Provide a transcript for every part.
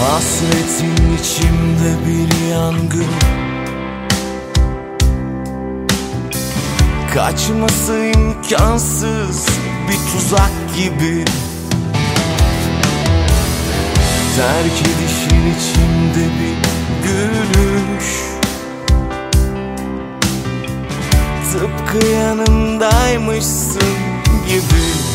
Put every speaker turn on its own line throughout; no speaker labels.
Hasretin içimde bir yangın. Kaçması imkansız bir tuzak gibi. Terk edişin içimde bir gülüş. Tıpkı yanımdaymışsın gibi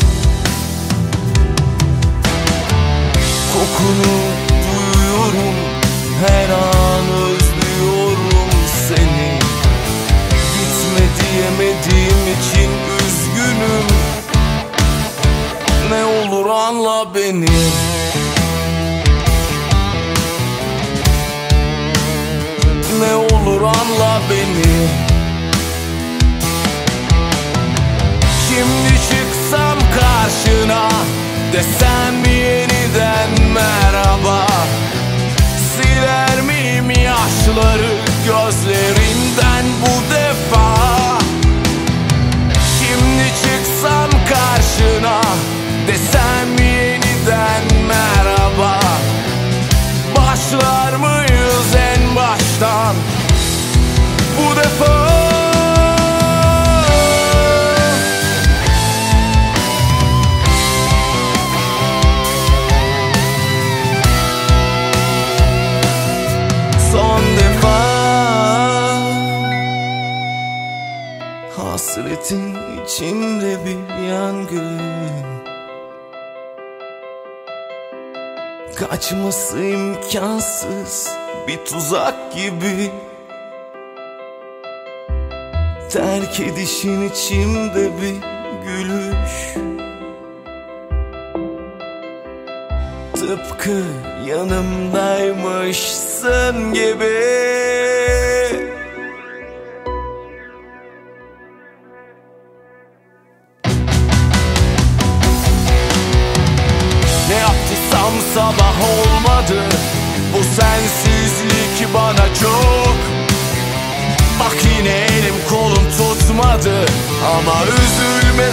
anla beni. Ne olur anla beni. Şimdi çıksam karşına Desem yeniden merhaba Hasretin içinde bir yangın. Kaçması imkansız bir tuzak gibi. Terk edişin içimde bir gülüş. Tıpkı yanımdaymışsın gibi sabah olmadı. Bu sensizlik bana çok. Bak yine elim kolum tutmadı. Ama üzülme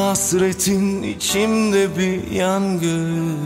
Hasretin içimde bir yangın